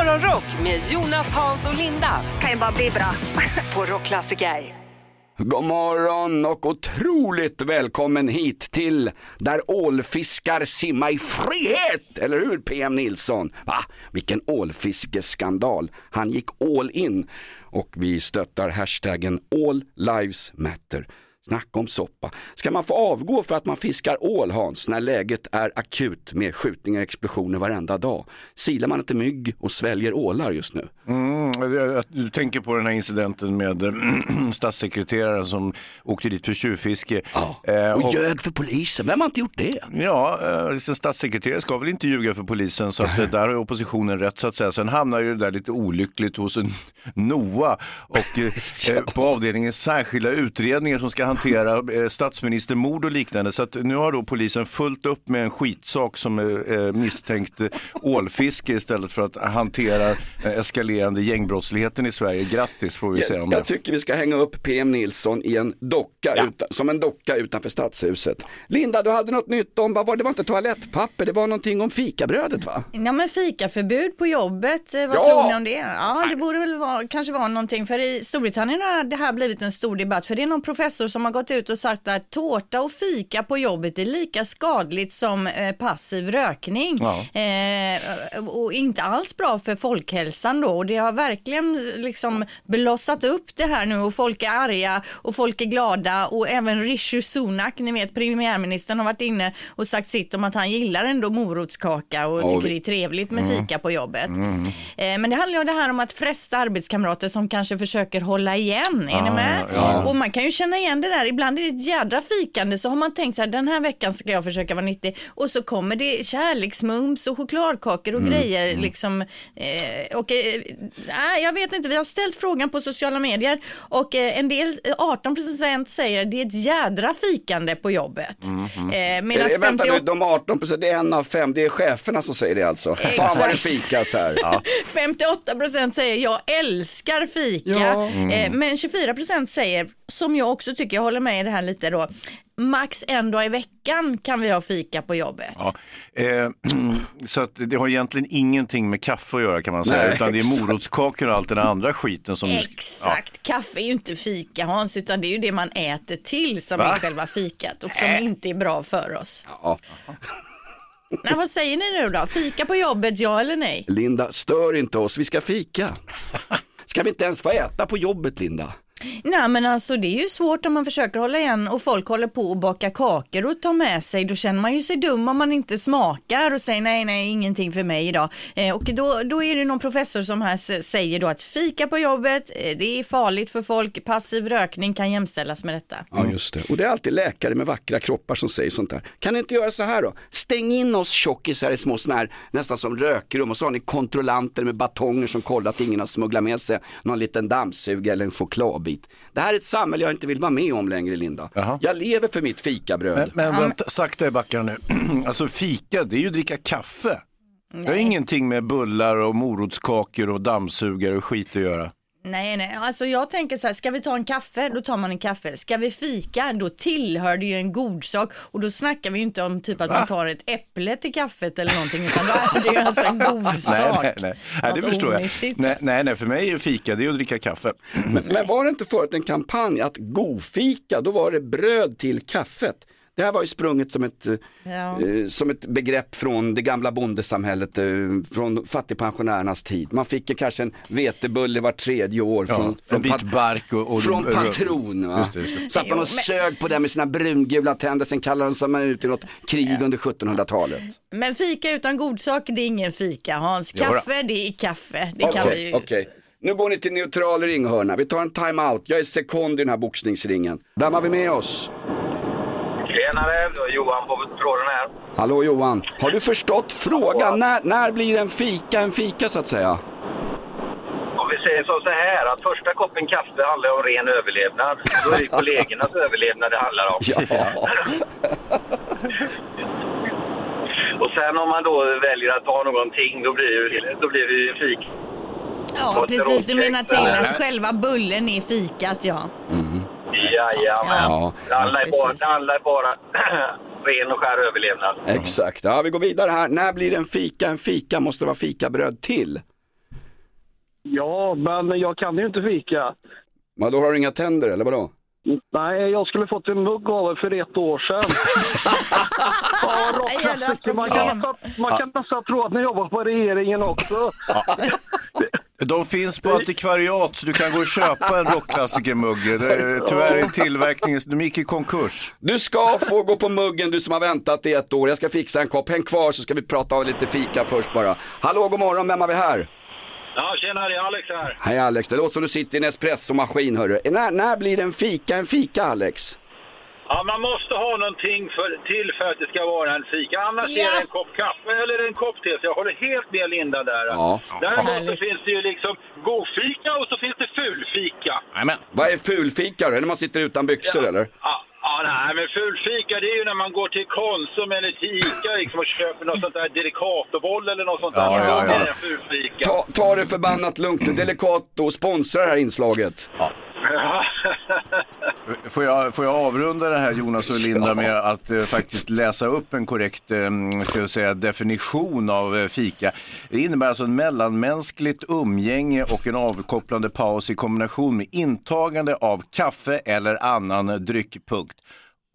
Morgonrock med Jonas, Hans och Linda kan ju bara bli bra. på Rockklassiker. God morgon och otroligt välkommen hit till där ålfiskar simma i frihet, eller hur PM Nilsson? Va? Vilken ålfiskeskandal. Han gick all in och vi stöttar hashtaggen All Lives Matter. Snacka om soppa. Ska man få avgå för att man fiskar ål Hans, när läget är akut med skjutningar och explosioner varenda dag? Silar man inte mygg och sväljer ålar just nu? Mm, du tänker på den här incidenten med eh, statssekreteraren som åkte dit för tjuvfiske. Eh, Och ljög för polisen, vem har inte gjort det? Ja, eh, en statssekreterare ska väl inte ljuga för polisen så att eh, där har oppositionen rätt så att säga. Sen hamnar ju det där lite olyckligt hos en NOA och eh, eh, på avdelningen särskilda utredningar som ska hantera eh, statsministermord och liknande. Så att nu har då polisen fullt upp med en skitsak som är eh, misstänkt eh, ålfiske istället för att hantera eskalerande gängbrottsligheten i Sverige. Grattis får vi säga om Jag, det. jag tycker vi ska hänga upp PM Nilsson i en docka, utan, som en docka utanför stadshuset. Linda, du hade något nytt om, vad var det, det var inte toalettpapper, det var någonting om fikabrödet va? Ja men fikaförbud på jobbet, vad Ja! tror ni om det? Ja det borde väl vara, kanske vara någonting för i Storbritannien har det här blivit en stor debatt för det är någon professor som har gått ut och sagt att tårta och fika på jobbet är lika skadligt som eh, passiv rökning Ja. eh, och inte alls bra för folkhälsan då och det har verkligen liksom blossat upp det här nu och folk är arga och folk är glada och även Rishi Sunak, ni vet premiärministern har varit inne och sagt sitt om att han gillar ändå morotskaka och Ja, tycker det är trevligt med fika på jobbet. Eh, men det handlar ju om det här om att fresta arbetskamrater som kanske försöker hålla igen. Är ni med? Och man kan ju känna igen det där. Ibland är det ett jädra fikande så har man tänkt så här den här veckan ska jag försöka vara nyttig och så kommer det kärleksmums och chokladkakor och grejer liksom. Eh, och eh, nej, jag vet inte, vi har ställt frågan på sociala medier och eh, en del, eh, 18 procent säger det är ett jädra fikande på jobbet. Eh, Är medan det, vänta nu, 58 de 18 procent, det är en av fem, det är cheferna som säger det alltså. Fan vad det fikas här. 58 procent säger jag älskar fika, Ja. eh, men 24 procent säger, som jag också tycker, jag håller med i det här lite då, max en dag i veckan kan vi ha fika på jobbet. Ja, eh, så att det har egentligen ingenting med kaffe att göra kan man säga, Nej, utan det är exakt. morotskakor och allt den andra skiten som... Exakt, kaffe är ju inte fika Hans, utan det är ju det man äter till som Va? är själva fikat och som inte är bra för oss. Ja. Nej, vad säger ni nu då? Fika på jobbet, ja eller nej? Linda, stör inte oss, vi ska fika. Ska vi inte ens få äta på jobbet Linda? Nej men alltså det är ju svårt om man försöker hålla igen och folk håller på och baka kakor och tar med sig. Då känner man ju sig dum om man inte smakar och säger nej, nej, ingenting för mig idag. Eh, och då, då är det någon professor som här säger då att fika på jobbet, eh, det är farligt för folk, passiv rökning kan jämställas med detta. Ja just det, och det är alltid läkare med vackra kroppar som säger sånt där. Kan ni inte göra så här då? Stäng in oss tjockisar i små såna här, nästan som rökrum och så har ni kontrollanter med batonger som kollar att ingen har smugglat med sig någon liten dammsugare eller en chokladbit. Det här är ett samhälle jag inte vill vara med om längre Linda. Jaha. Jag lever för mitt fikabröd. Men, men vänta, sakta i backarna nu. alltså fika, det är ju att dricka kaffe. Det har ingenting med bullar och morotskakor och dammsugare och skit att göra. Nej, nej, alltså jag tänker så här, ska vi ta en kaffe, då tar man en kaffe. Ska vi fika, då tillhör det ju en god sak och då snackar vi ju inte om typ att man tar ett äpple till kaffet eller någonting, utan då är det ju alltså en god Nej, sak. nej, nej. nej det Något förstår jag. Nej, nej, nej, för mig är fika, det är att dricka kaffe. Men, men var det inte förut en kampanj att godfika, då var det bröd till kaffet. Det här var ju sprunget som ett, eh, Ja. eh, som ett begrepp från det gamla bondesamhället, eh, från fattigpensionärernas tid. Man fick kanske en vetebulle var tredje år Ja, från, från, pat- bark och, och från patron. Va? Just det, just det. Satt man och sög på det med sina brungula tänder, sen kallade de sig ut i något krig under 1700-talet. Men fika utan godsak, det är ingen fika Hans. Kaffe, det är kaffe. Det kan vi ju. okej. Nu går ni till neutral ringhörna. Vi tar en time-out. Jag är sekond i den här boxningsringen. Vem har vi med oss? Tjenare, Johan på tråden här. Hallå Johan, har du förstått frågan? När, när blir en fika en fika så att säga? Om vi säger så, så här att första koppen kaffe handlar om ren överlevnad. Då är det kollegornas överlevnad det handlar om. Ja, Och sen om man då väljer att ta någonting, då blir det, då blir det ju fik. Ja, precis. Du menar till att själva bullen är fikat, ja. Jajamän. Ja. Det handlar ju bara, det handlar bara ren och skär överlevnad. exakt. Ja, vi går vidare här. När blir en fika en fika? Måste det vara fikabröd till? Ja, men jag kan ju inte fika. Vadå, har du inga tänder eller vadå? Nej, jag skulle fått en mugg av er för ett år sedan. ja. Man kan, nästan, man kan nästan tro att ni jobbar på regeringen också. De finns på antikvariat så du kan gå och köpa en rockklassikermugg. Det- Tyvärr är tillverkningen, de gick i konkurs. Du ska få gå på muggen du som har väntat i ett år. Jag ska fixa en kopp. Häng kvar så ska vi prata om lite fika först bara. Hallå, god morgon, vem har vi här? Ja, tjena, det är Alex här. Hej Alex, det låter som du sitter i en espressomaskin hörru. När, när blir det en fika en fika Alex? Ja, man måste ha någonting för, till för att det ska vara en fika. Annars Ja. är det en kopp kaffe eller en kopp te. Så jag håller helt med Linda där. Ja. Däremot så finns det ju liksom godfika och så finns det fulfika. Jajamän. Vad är fulfika då? Är det när man sitter utan byxor eller? Ja, ja, nej, men fulfika det är ju när man går till Konsum eller till Ica liksom, och köper något sånt där delikatoboll eller något sånt där. Ja, ja, ja. Det är fulfika. Ta, ta det förbannat lugnt nu. Delicato sponsrar det här inslaget. Får jag, får jag avrunda det här Jonas och Linda med att eh, faktiskt läsa upp en korrekt eh, ska jag säga, definition av eh, fika. Det innebär alltså en mellanmänskligt umgänge och en avkopplande paus i kombination med intagande av kaffe eller annan dryckpunkt.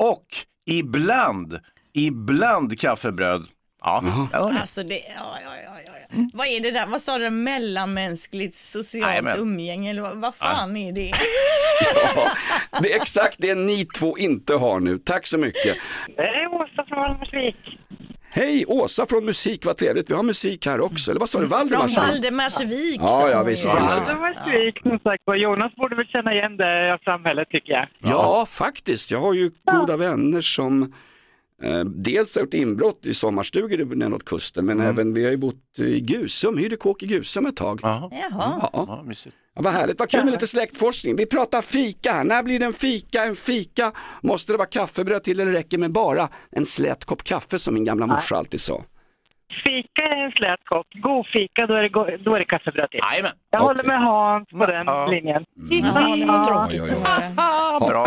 Och ibland, ibland kaffebröd. Ja, det. Alltså det, ja, ja, ja, ja. ja. Vad är det där, vad sa du, mellanmänskligt socialt Jajamän. umgänge eller vad, vad fan är det? Det är exakt det ni två inte har nu. Tack så mycket. Det är Åsa från Valdemarsvik. Hej, Åsa från Musik, vad trevligt. Vi har musik här också. Eller vad sa du, Från Valdemars? Valdemarsvik Ja, sa ja, hon visst, ju. visst. Valdemarsvik, som sagt var. Jonas borde väl känna igen det samhället tycker jag. Ja, faktiskt. Jag har ju goda vänner som dels har gjort inbrott i sommarstugor neråt kusten, men även vi har ju bott i Gusum, hyrde kåk i Gusum ett tag. Jaha. Jaha. Ja. Ja, vad härligt, vad kul med lite släktforskning. Vi pratar fika här. När blir det en fika? En fika? Måste det vara kaffebröd till eller räcker med bara en slät kopp kaffe som min gamla morsa alltid sa? Fika är en slät kopp. God fika, då är det, go- då är det kaffebröd till. Jajamän. Jag håller med Hans på den Ja. linjen. Ja, det var tråkigt Oj, oj, oj. att höra. Ah, bra.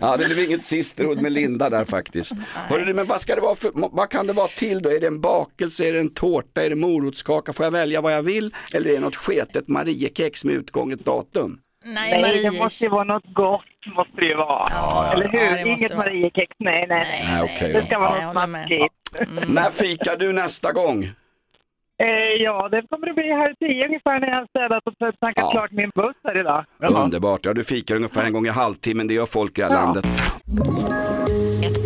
Ja, det blev inget sisterhood med Linda där faktiskt. Hörru, du, men vad, ska det vara för, vad kan det vara till då? Är det en bakelse, är det en tårta, är det morotskaka? Får jag välja vad jag vill? Eller är det något sketet Mariekex med utgånget datum? Nej, Nej, det Maries. måste ju vara något gott. Måste det ju vara. Ja, Eller hur? ja, det Inget det vara. Mariekex. Nej, nej, nej. Nej, okej Det ska Ja, vara något smaskigt. När fikar du nästa gång? Eh, ja, det kommer det bli här tio ungefär när jag har städat och tankat Ja. klart min buss här idag. Underbart, ja du fikar ungefär en gång i halvtimmen, det gör folk i det här Ja. landet.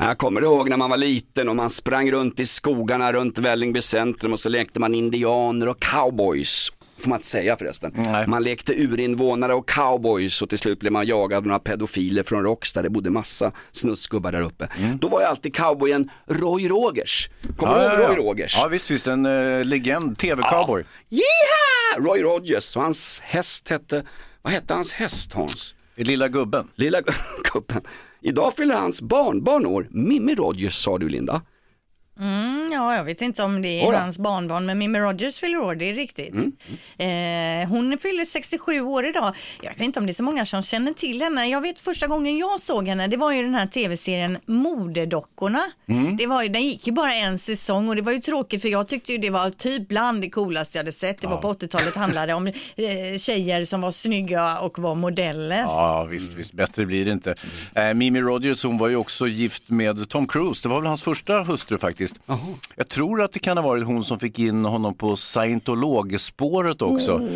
Jag kommer ihåg när man var liten och man sprang runt i skogarna runt Vällingby centrum och så lekte man indianer och cowboys. Får man inte säga förresten. Nej. Man lekte urinvånare och cowboys och till slut blev man jagad av några pedofiler från Råcksta. Det bodde massa snusgubbar där uppe. Då var ju alltid cowboyen Roy Rogers. Kommer du ihåg Roy Rogers? Ja, visst, visst. En uh, legend, tv-cowboy. Yeah! Roy Rogers och hans häst hette, vad hette hans häst Hans? Lilla gubben. Lilla gubben. Idag fyller hans barnbarn år. Mimmi Rogers sa du Linda. Mm, ja, jag vet inte om det är då. hans barnbarn, men Mimmi Rogers fyller år, det är riktigt. Eh, hon fyller 67 år idag. Jag vet inte om det är så många som känner till henne. Jag vet första gången jag såg henne, det var ju den här tv-serien Modedockorna. Det var ju, den gick ju bara en säsong och det var ju tråkigt för jag tyckte ju det var typ bland det coolaste jag hade sett. Det var på 80-talet, handlade om eh, tjejer som var snygga och var modeller. Ja, visst, visst. Bättre blir det inte. Eh, Mimi Rogers, hon var ju också gift med Tom Cruise. Det var väl hans första hustru faktiskt. Jag tror att det kan ha varit hon som fick in honom på scientologspåret också.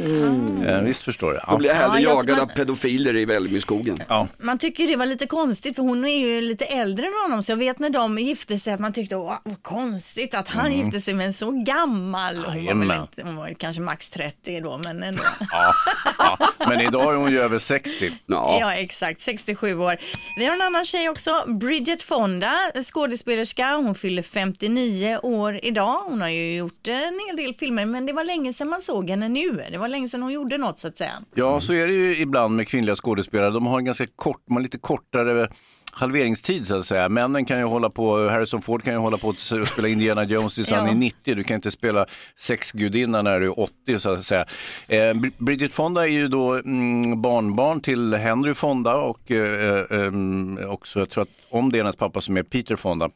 Eh, visst förstår du? Då blir jag hellre Ja, jag jagad tror av man- pedofiler i Vällingbyskogen. Ja. Man tycker det var lite konstigt för hon är ju lite äldre än honom så jag vet när de gifte sig att man tyckte åh vad konstigt att han gifte sig med en så gammal. Hon var, väl Jajamän. inte, hon var kanske max 30 då men ändå. Ja, ja. Men idag är hon ju över 60. Ja. Ja exakt, 67 år. Vi har en annan tjej också, Bridget Fonda, skådespelerska. Hon fyller 59 år idag. Hon har ju gjort en hel del filmer, men det var länge sedan man såg henne nu. Det var länge sedan hon gjorde något så att säga. Ja, så är det ju ibland med kvinnliga skådespelare. De har en ganska kort, man lite kortare halveringstid så att säga. Männen kan ju hålla på, Harrison Ford kan ju hålla på att spela Indiana Jones tills han är 90. Du kan inte spela sexgudinna när du är 80 så att säga. Eh, Br- Bridget Fonda är ju då mm, barnbarn till Henry Fonda och eh, eh, mm, också, jag tror att om det är hennes pappa som är Peter Fonda.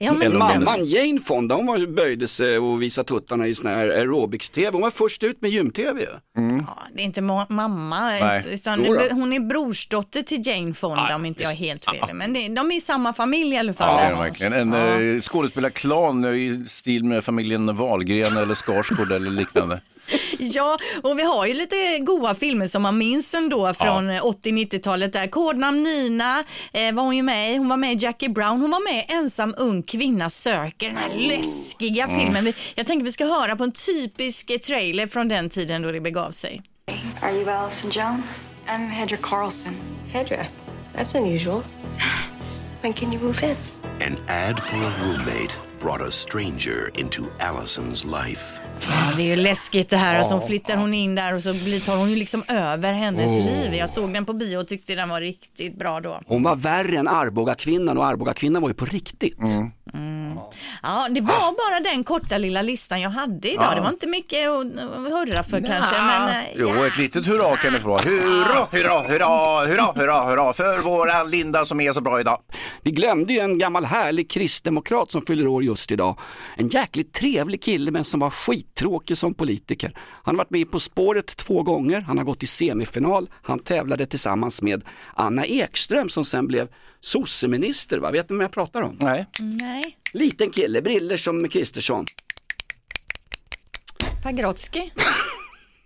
Ja, men. Mamman Jane Fonda, hon var, böjde sig och visade tuttarna i sån här aerobics-tv. Hon var först ut med gym-tv ju. Ja, det är inte ma- mamma, utan hon är brorsdotter till Jane Fonda om inte jag är helt fel. Men det, de är i samma familj i alla fall. Ja, Hans. verkligen. En Ja. eh, skådespelarklan i stil med familjen Wahlgren eller Skarsgård eller liknande. Ja, och vi har ju lite goa filmer som man minns ändå från 80-90-talet där. Kodnamn Nina eh, var hon ju med i. Hon var med i Jackie Brown. Hon var med i Ensam ung kvinna söker, den här läskiga Mm. filmen. Jag tänker vi ska höra på en typisk eh, trailer från den tiden då det begav sig. Are you Allison Jones? I'm Hedra Carlson. Hedra? That's unusual. When can you move in? An ad for a roommate brought a stranger into Allison's life. Ja, det är ju läskigt det här. Och så flyttar hon in där och så blir- tar hon ju liksom över hennes Oh. liv. Jag såg den på bio och tyckte den var riktigt bra då. Hon var värre än Arboga-kvinnan och Arboga-kvinnan var ju på riktigt. Ja, det var bara den korta lilla listan jag hade idag. Ja. Det var inte mycket att hurra för kanske, men eh, Jo, ett litet hurra kan det få vara. Hurra, hurra, hurra, hurra, hurra, hurra för våran Linda som är så bra idag. Vi glömde ju en gammal härlig kristdemokrat som fyller år just idag. En jäkligt trevlig kille men som var skittråkig som politiker. Han har varit med På spåret två gånger, han har gått i semifinal, han tävlade tillsammans med Anna Ekström som sen blev sosseminister. Va? Vet ni vem jag pratar om? Nej. nej. Liten kille, briller som Kristersson. Pagrotsky.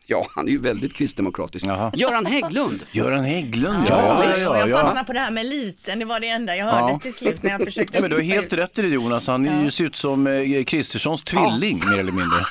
Ja, han är ju väldigt kristdemokratisk. Göran Hägglund. Göran Hägglund, Ja, ja. ja, ja, jag ja. fastnade på det här med liten. Det var det enda jag hörde Ja. till slut när jag försökte Ja, men du har helt ut. rätt i det Jonas, han ser ut som eh, Kristerssons tvilling mer eller mindre.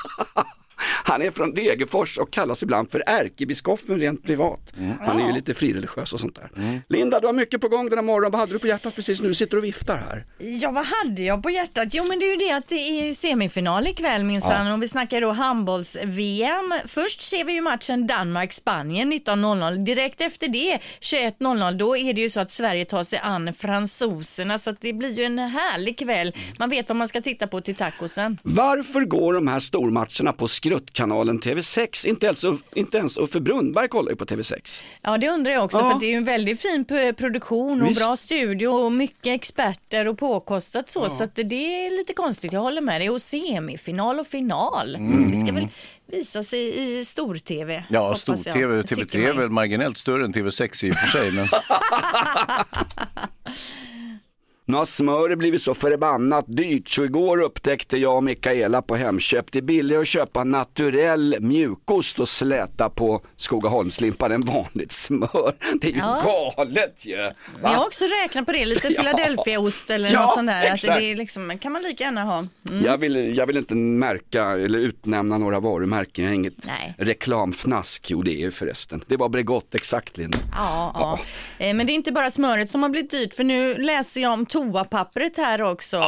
Han är från Degerfors och kallas ibland för ärkebiskopen rent privat. Han är ju lite frireligiös och sånt där. Linda, du har mycket på gång den här morgonen. Vad hade du på hjärtat precis nu? Sitter och viftar här. Ja, vad hade jag på hjärtat? Jo, men det är ju det att det är ju semifinal ikväll minsann Ja. och vi snackar då handbolls-VM. Först ser vi ju matchen Danmark-Spanien 19.00. Direkt efter det, 21.00, då är det ju så att Sverige tar sig an fransoserna så att det blir ju en härlig kväll. Man vet vad man ska titta på till tacosen. Varför går de här stormatcherna på skruttkanalen TV6? Inte ens, inte ens Uffe Brunnberg kollar ju på TV6. Ja, det undrar jag också, Ja. för det är ju en väldigt fin produktion och Visst. bra studio och mycket experter och påkostat så, så att det är lite konstigt, jag håller med dig. Och semifinal och final, Mm. det ska väl visa sig i stor-tv. Ja, stor-tv, Tycker TV3 är väl marginellt större än TV6 i och för sig. Men... Nu har smöret blivit så förbannat dyrt så igår upptäckte jag och Mikaela på Hemköp det är billigare att köpa naturell mjukost och släta på Skogaholmslimpan än vanligt smör. Det är ju Ja. galet ju. Va? Jag har också räknat på det, lite Ja. Philadelphiaost eller Ja, något sånt där. Exakt. det är liksom, kan man lika gärna ha. Mm. Jag, vill, jag vill inte märka eller utnämna några varumärken, jag har inget Nej. reklamfnask. Jo det är ju förresten. Det var Bregott exakt Linda. Ja, ja. Eh, Men det är inte bara smöret som har blivit dyrt för nu läser jag om toapappret här också.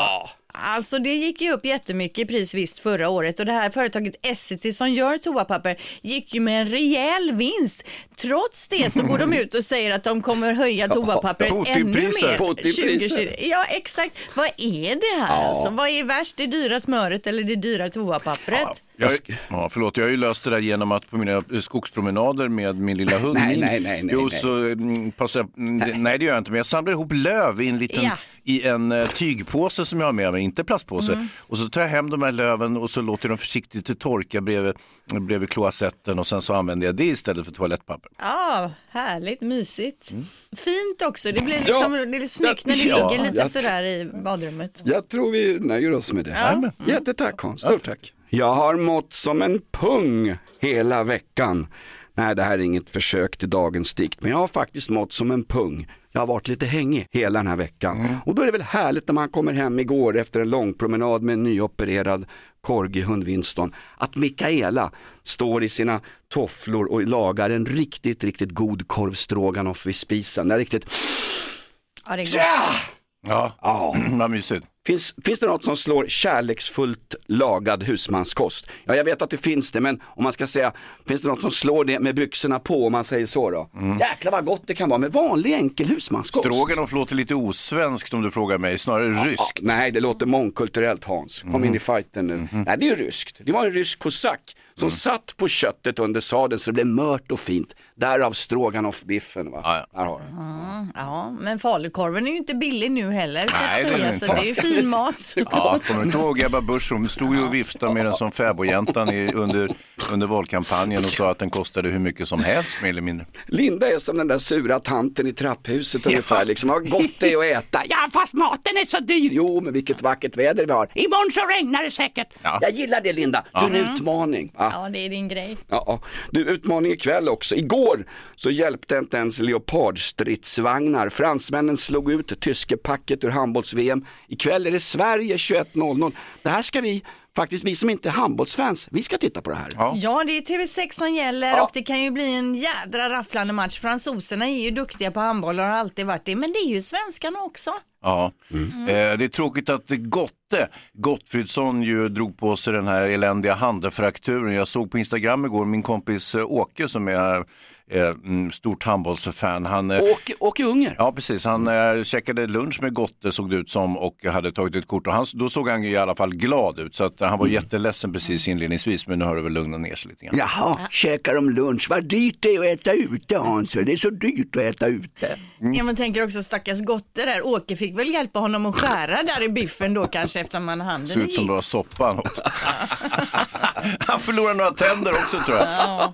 Alltså det gick ju upp jättemycket i pris visst förra året och det här företaget Essity som gör toapapper gick ju med en rejäl vinst. Trots det så går de ut och säger att de kommer höja toapappret ännu Putinpriser. mer. Putinpriser. 2020. Ja exakt. Vad är det här Ja. alltså? Vad är värst? Det dyra smöret eller det dyra toapappret? Jag, ja, förlåt, jag har ju löst det där genom att på mina eh, skogspromenader med min lilla hund. Nej, nej, nej, nej, Jo, nej. så mm, passar jag, mm, det- nej det gör jag inte, men jag samlar ihop löv i en liten Ja. i en eh, tygpåse som jag har med mig, inte plastpåse. Mm. Och så tar jag hem de här löven och så låter jag dem försiktigt torka bredvid, bredvid kloasetten och sen så använder jag det istället för toalettpapper. Ja, härligt, mysigt. Fint också. Det blir liksom Ja. det är snyggt när det Ja, ligger lite jag- sådär i badrummet. Jag tror vi nöjer oss med det. Ja. Jättetack Hans, stort tack. Jag har mått som en pung hela veckan. Nej, det här är inget försök till dagens dikt, men jag har faktiskt mått som en pung. Jag har varit lite hängig hela den här veckan. Och då är det väl härligt när man kommer hem igår efter en lång promenad med en nyopererad corgihund Winston, att Mikaela står i sina tofflor och lagar en riktigt, riktigt god korv stroganoff vid spisen. Det är riktigt Ja, det är gott. Ja, vad mysigt. Finns, finns det något som slår kärleksfullt lagad husmanskost? Ja, jag vet att det finns det, men om man ska säga, finns det något som slår det med byxorna på, om man säger så då? Jäklar vad gott det kan vara med vanlig enkel husmanskost. Stroganoff låter lite osvenskt om du frågar mig, snarare ryskt. Nej, det låter mångkulturellt Hans. Kom Mm. in i fighten nu. Nej, det är ju ryskt. Det var en rysk kosack som Mm. satt på köttet under sadeln så det blev mört och fint. Därav stroganoff-biffen. Va? Där har du. Ja, ja, men falukorven är ju inte billig nu heller. Så Nej, det är så det är ju fin mat. Ja, kommer du inte ihåg Ebba Busch? Hon stod ju och viftade med den som fäbodjäntan i- under, under valkampanjen och sa att den kostade hur mycket som helst mer eller mindre. Linda är som den där sura tanten i trapphuset ungefär. Liksom, vad gott det är att äta. Ja, fast maten är så dyr. Jo, men vilket vackert väder vi har. Imorgon så regnar det säkert. Jag gillar det Linda. Du är en Mm. utmaning. Ja, det är din grej. Ja, ja. Du, utmaning ikväll också. Igår så hjälpte inte ens leopardstridsvagnar. Fransmännen slog ut tyskepacket ur handbolls-VM. Ikväll är det Sverige 21.00. Det här ska vi, faktiskt vi som inte är handbollsfans, vi ska titta på det här. Ja, det är TV6 som gäller och det kan ju bli en jädra rafflande match. Fransoserna är ju duktiga på handboll och har alltid varit det, men det är ju svenskarna också. Ja, eh, det är tråkigt att inte Gottfridsson ju drog på sig den här eländiga handfrakturen. Jag såg på Instagram igår min kompis eh, Åke som är stort handbollsfan. Han, eh, Åke, Åke Unger. Ja, precis. Han eh, käkade lunch med Gotte såg det ut som och hade tagit ett kort. Och han, då såg han ju i alla fall glad ut. Så att, eh, han var jätteledsen precis inledningsvis men nu har det väl lugnat ner sig lite grann. Jaha, käkar de lunch? Vad dyrt det är att äta ute Hans. Det är så dyrt att äta ute. Ja, man tänker också stackars Gotte där. Åke fick väl hjälpa honom att skära där i biffen då kanske eftersom han handen Ser ut som bara soppan. han förlorade några tänder också tror jag. Ja.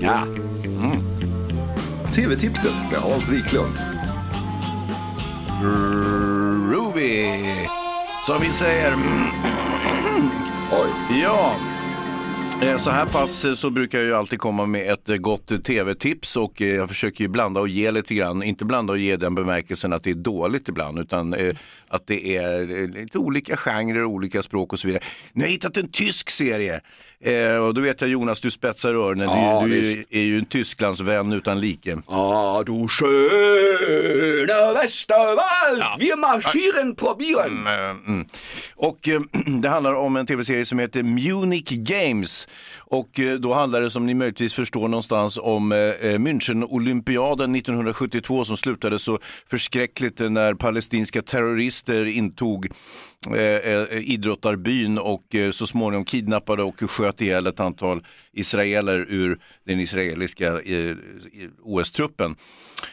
Ja. TV-tipset med Hans Wiklund. Ruby, som vi säger. Oj. Ja. Eh, Så här pass så brukar jag ju alltid komma med ett eh, gott tv-tips och eh, jag försöker ju blanda och ge lite grann. Inte blanda och ge den bemärkelsen att det är dåligt ibland utan att det är lite olika genrer, olika språk och så vidare. Nu har jag hittat en tysk serie och då vet jag Jonas, du spetsar öronen. Ja, du du är, ju- en Tysklandsvän utan like. Ja, du sköna Westerwald, wir marschieren på bilen. Mm, mm. Och det handlar om en tv-serie som heter Munich Games. Och eh, då handlar det som ni möjligtvis förstår någonstans om eh, eh, München-olympiaden 1972 som slutade så förskräckligt när palestinska terrorister intog idrottarbyn och så småningom kidnappade och sköt ihjäl ett antal israeler ur den israeliska OS-truppen.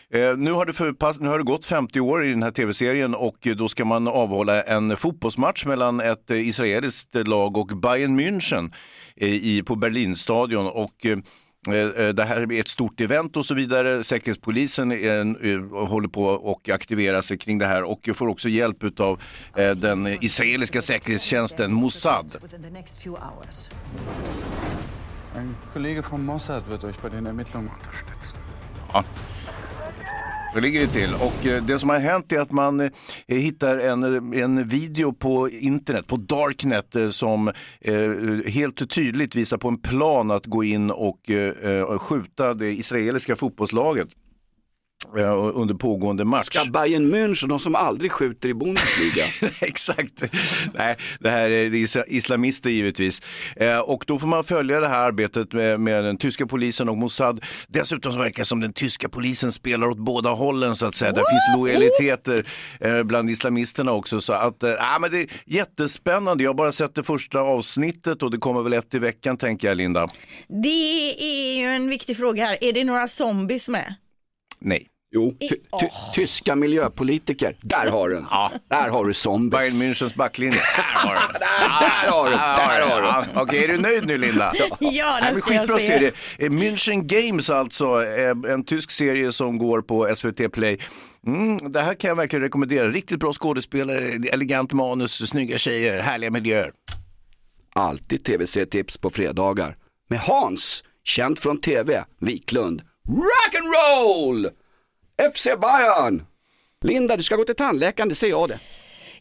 Eh, nu, har det förpass- nu har det gått 50 år i den här tv-serien och eh, då ska man avhålla en fotbollsmatch mellan ett eh, israeliskt lag och Bayern München eh, i, på Berlinstadion. Och, det här är ett stort event och så vidare. Säkerhetspolisen är, håller på och aktiverar sig kring det här och får också hjälp av den israeliska säkerhetstjänsten Mossad. Ein Kollege vom Mossad wird euch bei den Ermittlungen unterstützen. Ja. Så ligger det till. Och eh, det som har hänt är att man eh, hittar en, eh, en video på internet, på Darknet, som helt tydligt visar på en plan att gå in och skjuta det israeliska fotbollslaget under pågående match. Ska Bayern München, de som aldrig skjuter i Bundesliga. Exakt. Nej, det här är det är isla- islamister givetvis. Eh, och då får man följa det här arbetet med, med den tyska polisen och Mossad. Dessutom så verkar det som den tyska polisen spelar åt båda hållen så att säga. Där finns lojaliteter eh, bland islamisterna också. Så att, ja, men det är jättespännande. Jag har bara sett det första avsnittet och det kommer väl ett i veckan tänker jag Linda. Det är ju en viktig fråga här. Är det några zombies med? Nej. Jo, ty, ty, tyska miljöpolitiker, där har du den. Där har du zombies. Bayern Münchens backlinje. där har du, där har du. Ja, Okej, är du nöjd nu Linda? Ja, Nej, det ska jag se. serie. Eh, München Games alltså, eh, en tysk serie som går på SVT Play. Mm, det här kan jag verkligen rekommendera. Riktigt bra skådespelare, elegant manus, snygga tjejer, härliga miljöer. Alltid tv-tips på fredagar. Med Hans, känd från tv, Wiklund. Rock'n'roll! FC Bayern! Linda, du ska gå till tandläkaren, det säger jag det.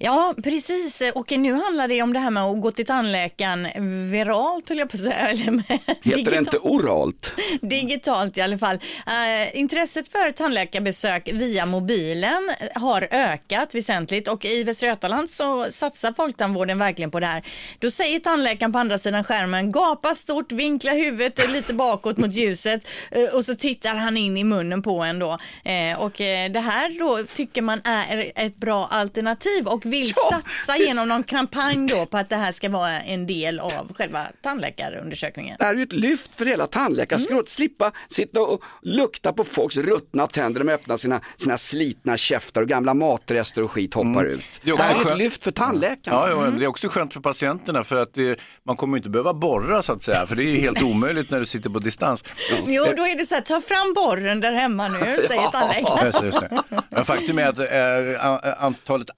Ja, precis. Och nu handlar det om det här med att gå till tandläkaren viralt, höll jag på att säga. Eller Heter det inte oralt? Digitalt i alla fall. Eh, intresset för tandläkarbesök via mobilen har ökat väsentligt och i Västra Götaland så satsar Folktandvården verkligen på det här. Då säger tandläkaren på andra sidan skärmen, gapa stort, vinkla huvudet lite bakåt mot ljuset eh, och så tittar han in i munnen på en då. Eh, och det här då tycker man är ett bra alternativ och vill Ja, satsa genom någon kampanj då på att det här ska vara en del av själva tandläkarundersökningen. Det här är ju ett lyft för hela tandläkarskrået, slippa sitta och lukta på folks ruttna tänder, de öppnar sina, sina slitna käftar och gamla matrester och skit hoppar ut. Mm. Det är Det, också här är ett lyft för tandläkarna. Ja, ja, det är också skönt för patienterna för att det, man kommer inte behöva borra så att säga, för det är ju helt omöjligt när du sitter på distans. Jo, då är det så här, ta fram borren där hemma nu, säger Ja, tandläkaren. Men faktum är att a- antalet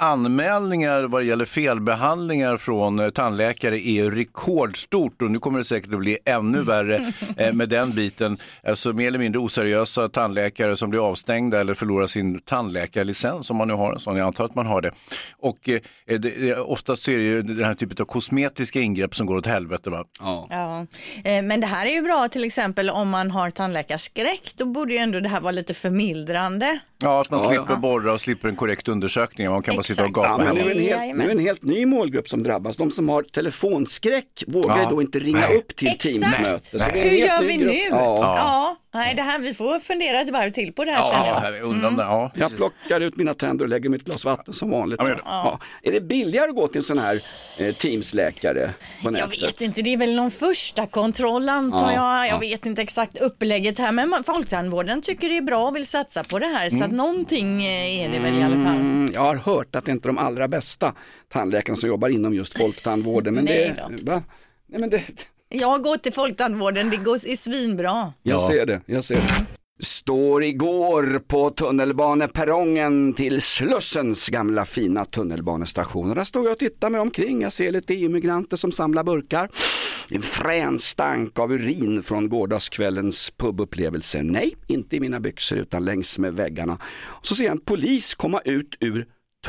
anmälningar vad det gäller felbehandlingar från eh, tandläkare är rekordstort och nu kommer det säkert att bli ännu värre eh, med den biten. Alltså mer eller mindre oseriösa tandläkare som blir avstängda eller förlorar sin tandläkarlicens om man nu har en sån. Jag antar att man har det. Och eh, det, eh, oftast så är det ju den här typen av kosmetiska ingrepp som går åt helvete. Va? Ja. Eh, Men det här är ju bra till exempel om man har tandläkarskräck, då borde ju ändå det här vara lite förmildrande. Ja, att man Ja, slipper ja. borra och slipper en korrekt undersökning. Man kan bara sitta och Ja, gapa nu, är en helt, nu är en helt ny målgrupp som drabbas. De som har telefonskräck vågar Ja. då inte ringa Nej. upp till Exakt. Teamsmöte. Så det är en Hur gör vi grupp. nu? Ja. Nej, det här, vi får fundera ett varv till på det här känner Ja, jag. jag undrar om det. Ja, Jag plockar ut mina tänder och lägger mitt glas vatten som vanligt. Ja, men gör det. Ja. Är det billigare att gå till en sån här eh, Teamsläkare på Jag nätet? vet inte, det är väl någon första kontroll antar Ja, jag. Jag ja. vet inte exakt upplägget här, men man- Folktandvården tycker det är bra och vill satsa på det här, så att någonting eh, är det väl i alla fall. Mm, jag har hört att det inte är de allra bästa tandläkarna som jobbar inom just folktandvården. Men Nej det, va? Nej, men det, Jag går till Folktandvården, det går, är svinbra. jag ser det, jag ser det. Står igår på tunnelbaneperrongen till Slussens gamla fina tunnelbanestation. Och där står jag och tittar mig omkring. Jag ser lite EU-migranter som samlar burkar. En frän stank av urin från gårdagskvällens pubupplevelse. Nej, inte i mina byxor utan längs med väggarna. Och så ser jag en polis komma ut ur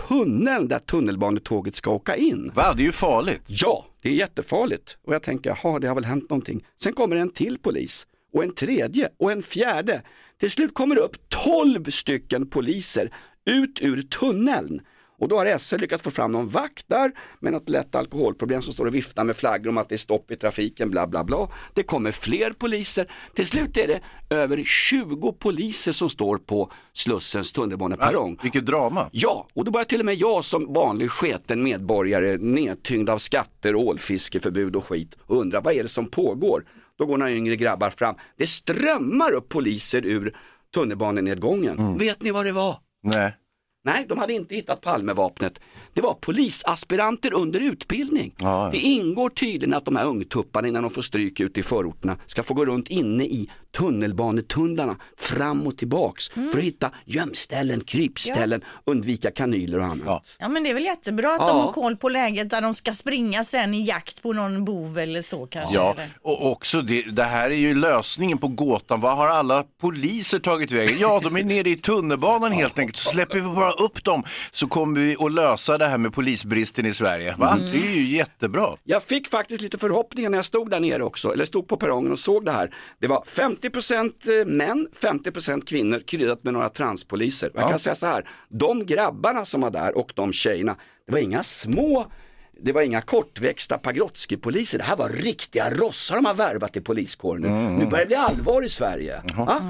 tunneln där tunnelbanetåget ska åka in. Va, det är ju farligt. Ja, det är jättefarligt. Och jag tänker, jaha, det har väl hänt någonting. Sen kommer en till polis och en tredje och en fjärde. Till slut kommer det upp 12 stycken poliser ut ur tunneln. Och då har SL lyckats få fram någon vakt där med något lätt alkoholproblem som står och viftar med flaggor om att det är stopp i trafiken, bla bla bla. Det kommer fler poliser. Till slut är det över 20 poliser som står på Slussens tunnelbaneperrong. Vilket drama. Ja, och då börjar till och med jag som vanlig sketen medborgare nedtyngd av skatter, ålfiskeförbud och skit och undrar vad är det som pågår? Då går några yngre grabbar fram. Det strömmar upp poliser ur tunnelbanenedgången. Vet ni vad det var? Nej. Nej, de hade inte hittat Palmevapnet. Det var polisaspiranter under utbildning. Ja, ja. Det ingår tydligen att de här ungtupparna innan de får stryk ute i förorterna ska få gå runt inne i tunnelbanetunnlarna fram och tillbaks Mm. för att hitta gömställen, krypställen, undvika kanyler och annat. Ja men det är väl jättebra att Ja. de har koll på läget där de ska springa sen i jakt på någon bov eller så kanske. Ja, eller? och också det, det här är ju lösningen på gåtan. Vad har alla poliser tagit vägen? Ja, de är nere i tunnelbanan helt enkelt. Så släpper vi bara upp dem så kommer vi att lösa det här med polisbristen i Sverige. Va? Mm. Det är ju jättebra. Jag fick faktiskt lite förhoppningar när jag stod där nere också, eller stod på perrongen och såg det här. Det var 50% män, 50% kvinnor, kryddat med några transpoliser. Jag Ja. kan säga så här, de grabbarna som var där och de tjejerna, det var inga små det var inga kortväxta Pagrotsky-poliser, det här var riktiga rossar de har värvat till poliskåren nu. Mm. Nu börjar det bli allvar i Sverige. Ja?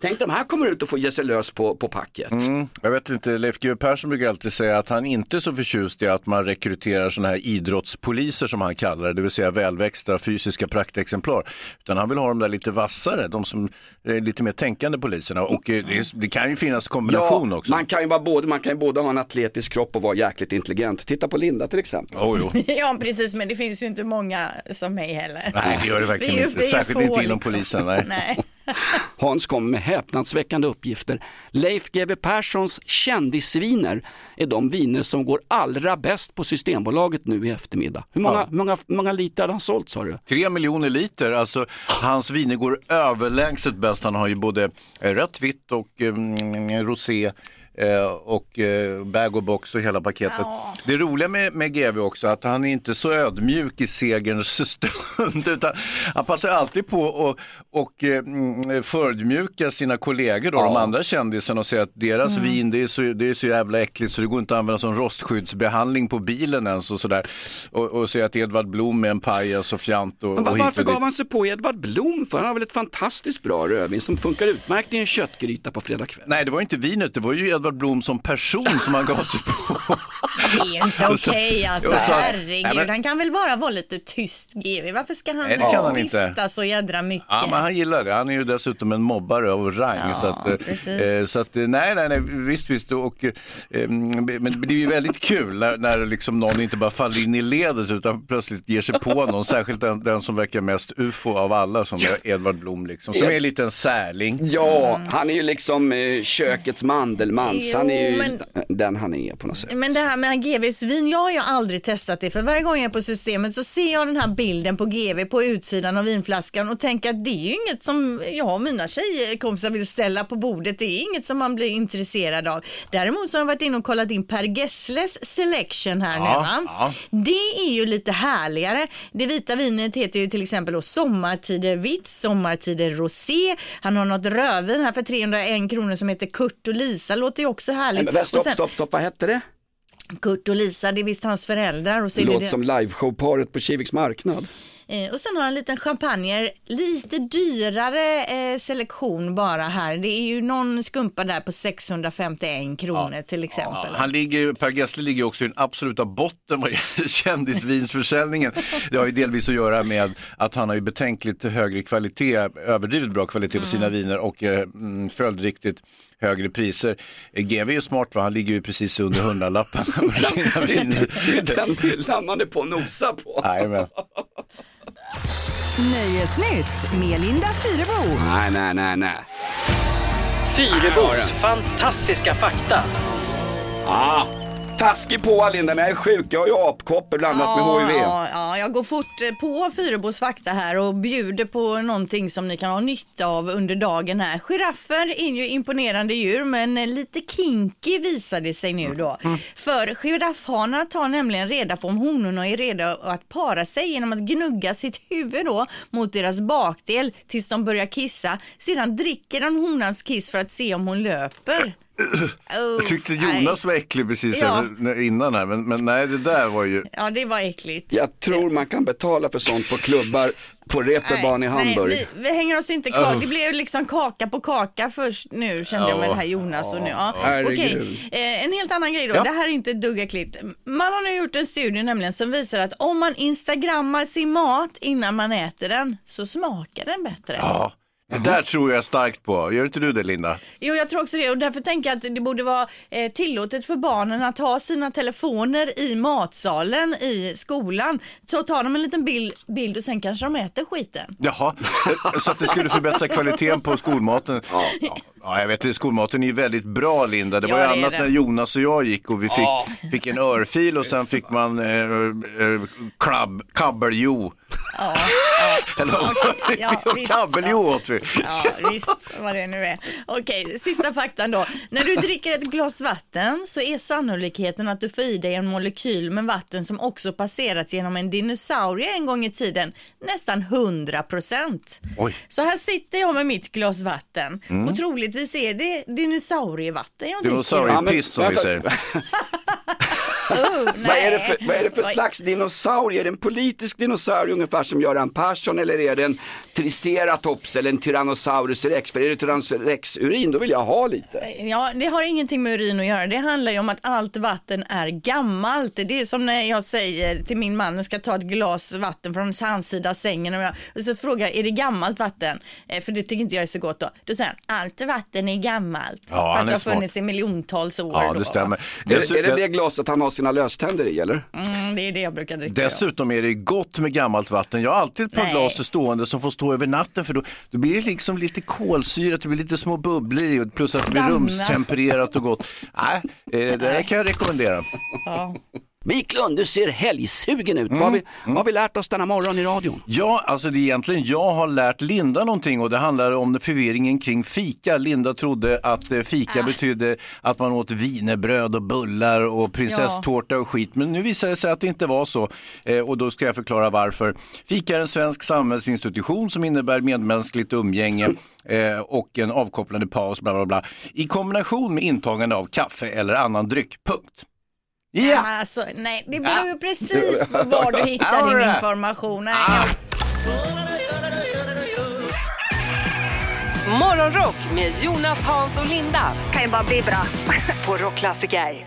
Tänk de här kommer ut och får ge sig lös på, på packet. Mm. Jag vet inte, Leif GW Persson brukar alltid säga att han inte är så förtjust i att man rekryterar sådana här idrottspoliser som han kallar det, det vill säga välväxta fysiska praktexemplar. Utan han vill ha de där lite vassare, de som är lite mer tänkande poliserna. Och det, det kan ju finnas kombination Ja, också. man kan ju vara både, man kan ju både ha en atletisk kropp och vara jäkligt intelligent. Titta på Linda till exempel. Oh, jo. Ja, precis, men det finns ju inte många som mig heller. Nej, det gör det verkligen Vi är ju- inte. Särskilt få, inte inom liksom. polisen. Nej. Nej. Hans kommer med häpnadsväckande uppgifter. Leif GW Perssons kändisviner är de viner som går allra bäst på Systembolaget nu i eftermiddag. Hur många, Ja. många, många liter hade han sålt sa du? Tre miljoner liter, alltså hans viner går överlägset bäst. Han har ju både eh, rött, vitt och mm, rosé. Eh, Och eh, bag och box och hela paketet. Det roliga med, med GV också att han är inte så ödmjuk i segerns stund. Utan han passar alltid på att och, eh, mm, förödmjuka sina kollegor, då, de andra kändisarna och säga att deras Mm. vin det är, så, det är så jävla äckligt så det går inte att använda som rostskyddsbehandling på bilen ens och sådär. Och, och säga att Edvard Blom är en pajas och fjant och, Men och var, varför och dit. gav han sig på Edvard Blom för? Han har väl ett fantastiskt bra rödvin som funkar utmärkt i en köttgryta på fredag kväll. Nej, det var inte vinet, det var ju Edvard Blom som person som han gav sig på. Det är inte okej alltså, och så- herregud. Nej, men- Han kan väl bara vara lite tyst GV. Varför ska han, Nej, det kan han inte. stifta så jädra mycket? Ja, men han gillar det. Han är ju dessutom en mobbare av rang. Ja, så att, eh, eh, så att, eh, nej, nej, nej, visst, visst. Och, eh, men det är ju väldigt kul när, när liksom någon inte bara faller in i ledet utan plötsligt ger sig på någon. Särskilt den, den som verkar mest ufo av alla, som är Edvard Blom, liksom, som är en liten särling. Ja, han är ju liksom eh, kökets Mandelmans. Jo, han är ju men- den han är på något sätt. Men det här med GVs vin, jag har ju aldrig testat det för varje gång jag är på systemet så ser jag den här bilden på GV på utsidan av vinflaskan och tänker att det är ju inget som jag och mina tjejkompisar vill ställa på bordet. Det är inget som man blir intresserad av. Däremot så har jag varit inne och kollat in Per Gessles selection här nu Ja, va. ja. Det är ju lite härligare. Det vita vinet heter ju till exempel då Sommartider vitt, Sommartider rosé. Han har något rödvin här för 301 kronor som heter Kurt och Lisa, låter ju också härligt. Nej, men, stopp, sen- stopp, stopp, vad hette det? Kurt och Lisa, det är visst hans föräldrar. Och så är det Låter det. som liveshowparet på Kiviks marknad. Eh, och sen har han en liten champagne, lite dyrare eh, selektion bara här. Det är ju någon skumpa där på 651 kronor till exempel. Ja, han ligger, per Gessle ligger också i den absoluta botten vad gäller kändisvinsförsäljningen. Det har ju delvis att göra med att han har ju betänkligt högre kvalitet, överdrivet bra kvalitet på sina viner och eh, mm, följdriktigt högre priser. GV är ju smart va, han ligger ju precis under hundralappen den hyllan man är på att nosa på. Jajamän. Nöjesnytt med Linda Fyrebo. Nej, nej, nej, nej. Fyrebos fantastiska fakta. Ah, taskig på Linda, men jag är sjuk. Jag har ju apkoppor blandat med HIV. Ja, jag går fort eh, på Fyrebos fakta här och bjuder på någonting som ni kan ha nytta av under dagen här. Giraffer är ju imponerande djur men lite kinky visar det sig nu då. För giraffhanar tar nämligen reda på om honorna är redo att para sig genom att gnugga sitt huvud då mot deras bakdel tills de börjar kissa. Sedan dricker de honans kiss för att se om hon löper. Jag tyckte Jonas var äcklig precis Ja. här innan här, men, men nej det där var ju... Ja, det var äckligt. Jag tror man kan betala för sånt på klubbar på Reeperbahn i Hamburg. Nej, vi, vi hänger oss inte kvar. Det blev liksom kaka på kaka först nu kände jag med det här Jonas och nu. Ja. Okej, eh, en helt annan grej då. Ja. Det här är inte ett dugg äckligt. Man har nu gjort en studie nämligen som visar att om man instagrammar sin mat innan man äter den så smakar den bättre. Ja, det där tror jag starkt på. Gör inte du det Linda? Jo, jag tror också det och därför tänker jag att det borde vara eh, tillåtet för barnen att ha sina telefoner i matsalen i skolan. Så tar de en liten bild, bild och sen kanske de äter skiten. Jaha, så att det skulle förbättra kvaliteten på skolmaten. Ja, ja jag vet, skolmaten är ju väldigt bra Linda. Det var Ja, ju det annat när Jonas och jag gick och vi fick, Ja. fick en örfil och sen fick man eh, eh, club, kabeljo. Ja, ja, kabeljo åt vi. Ja, visst vad det nu är. Okej, sista faktan då. När du dricker ett glas vatten så är sannolikheten att du får i dig en molekyl med vatten som också passerat genom en dinosaurie en gång i tiden nästan 100 procent. Så här sitter jag med mitt glas vatten Mm. och troligtvis är det dinosaurievatten jag dricker. Dinosauriepiss som vi vänta. säger. vad, är det för, vad är det för slags dinosaurie? Är det en politisk dinosaurie ungefär som Göran Persson eller är det en triceratops eller en tyrannosaurus rex? För är det tyrannosaurus rex-urin då vill jag ha lite. Ja, det har ingenting med urin att göra. Det handlar ju om att allt vatten är gammalt. Det är som när jag säger till min man, jag ska ta ett glas vatten från hans sida av sängen och, jag, och så frågar jag, är det gammalt vatten? Eh, för det tycker inte jag är så gott då. Då säger han, allt vatten är gammalt. Ja, för att det har funnits i miljontals år. Ja, då. det stämmer. Är, det- är det det glaset han har sina löständer i eller? Mm, det är det jag brukar dricka. Dessutom är det gott med gammalt vatten. Jag har alltid ett par Nej. glas stående som får stå över natten för då, då blir det liksom lite kolsyra, det blir lite små bubblor i och plus att det blir rumstempererat och gott. Nej, eh, det här kan jag rekommendera. Ja. Wiklund, du ser helgsugen ut. Vad, har vi, vad har vi lärt oss denna morgon i radion? Ja, alltså det är egentligen jag har lärt Linda någonting och det handlar om förvirringen kring fika. Linda trodde att eh, fika betydde att man åt wienerbröd och bullar och prinsesstårta och skit. Men nu visar det sig att det inte var så eh, och då ska jag förklara varför. Fika är en svensk samhällsinstitution som innebär medmänskligt umgänge eh, och en avkopplande paus, bla bla bla, i kombination med intagande av kaffe eller annan dryck. Punkt. Ja! Alltså, nej, det beror ju precis på var du hittar Ja, din information. Nej, Morgonrock med Jonas, Hans och Linda. Kan ju bara bli bra. På Rockklassiker.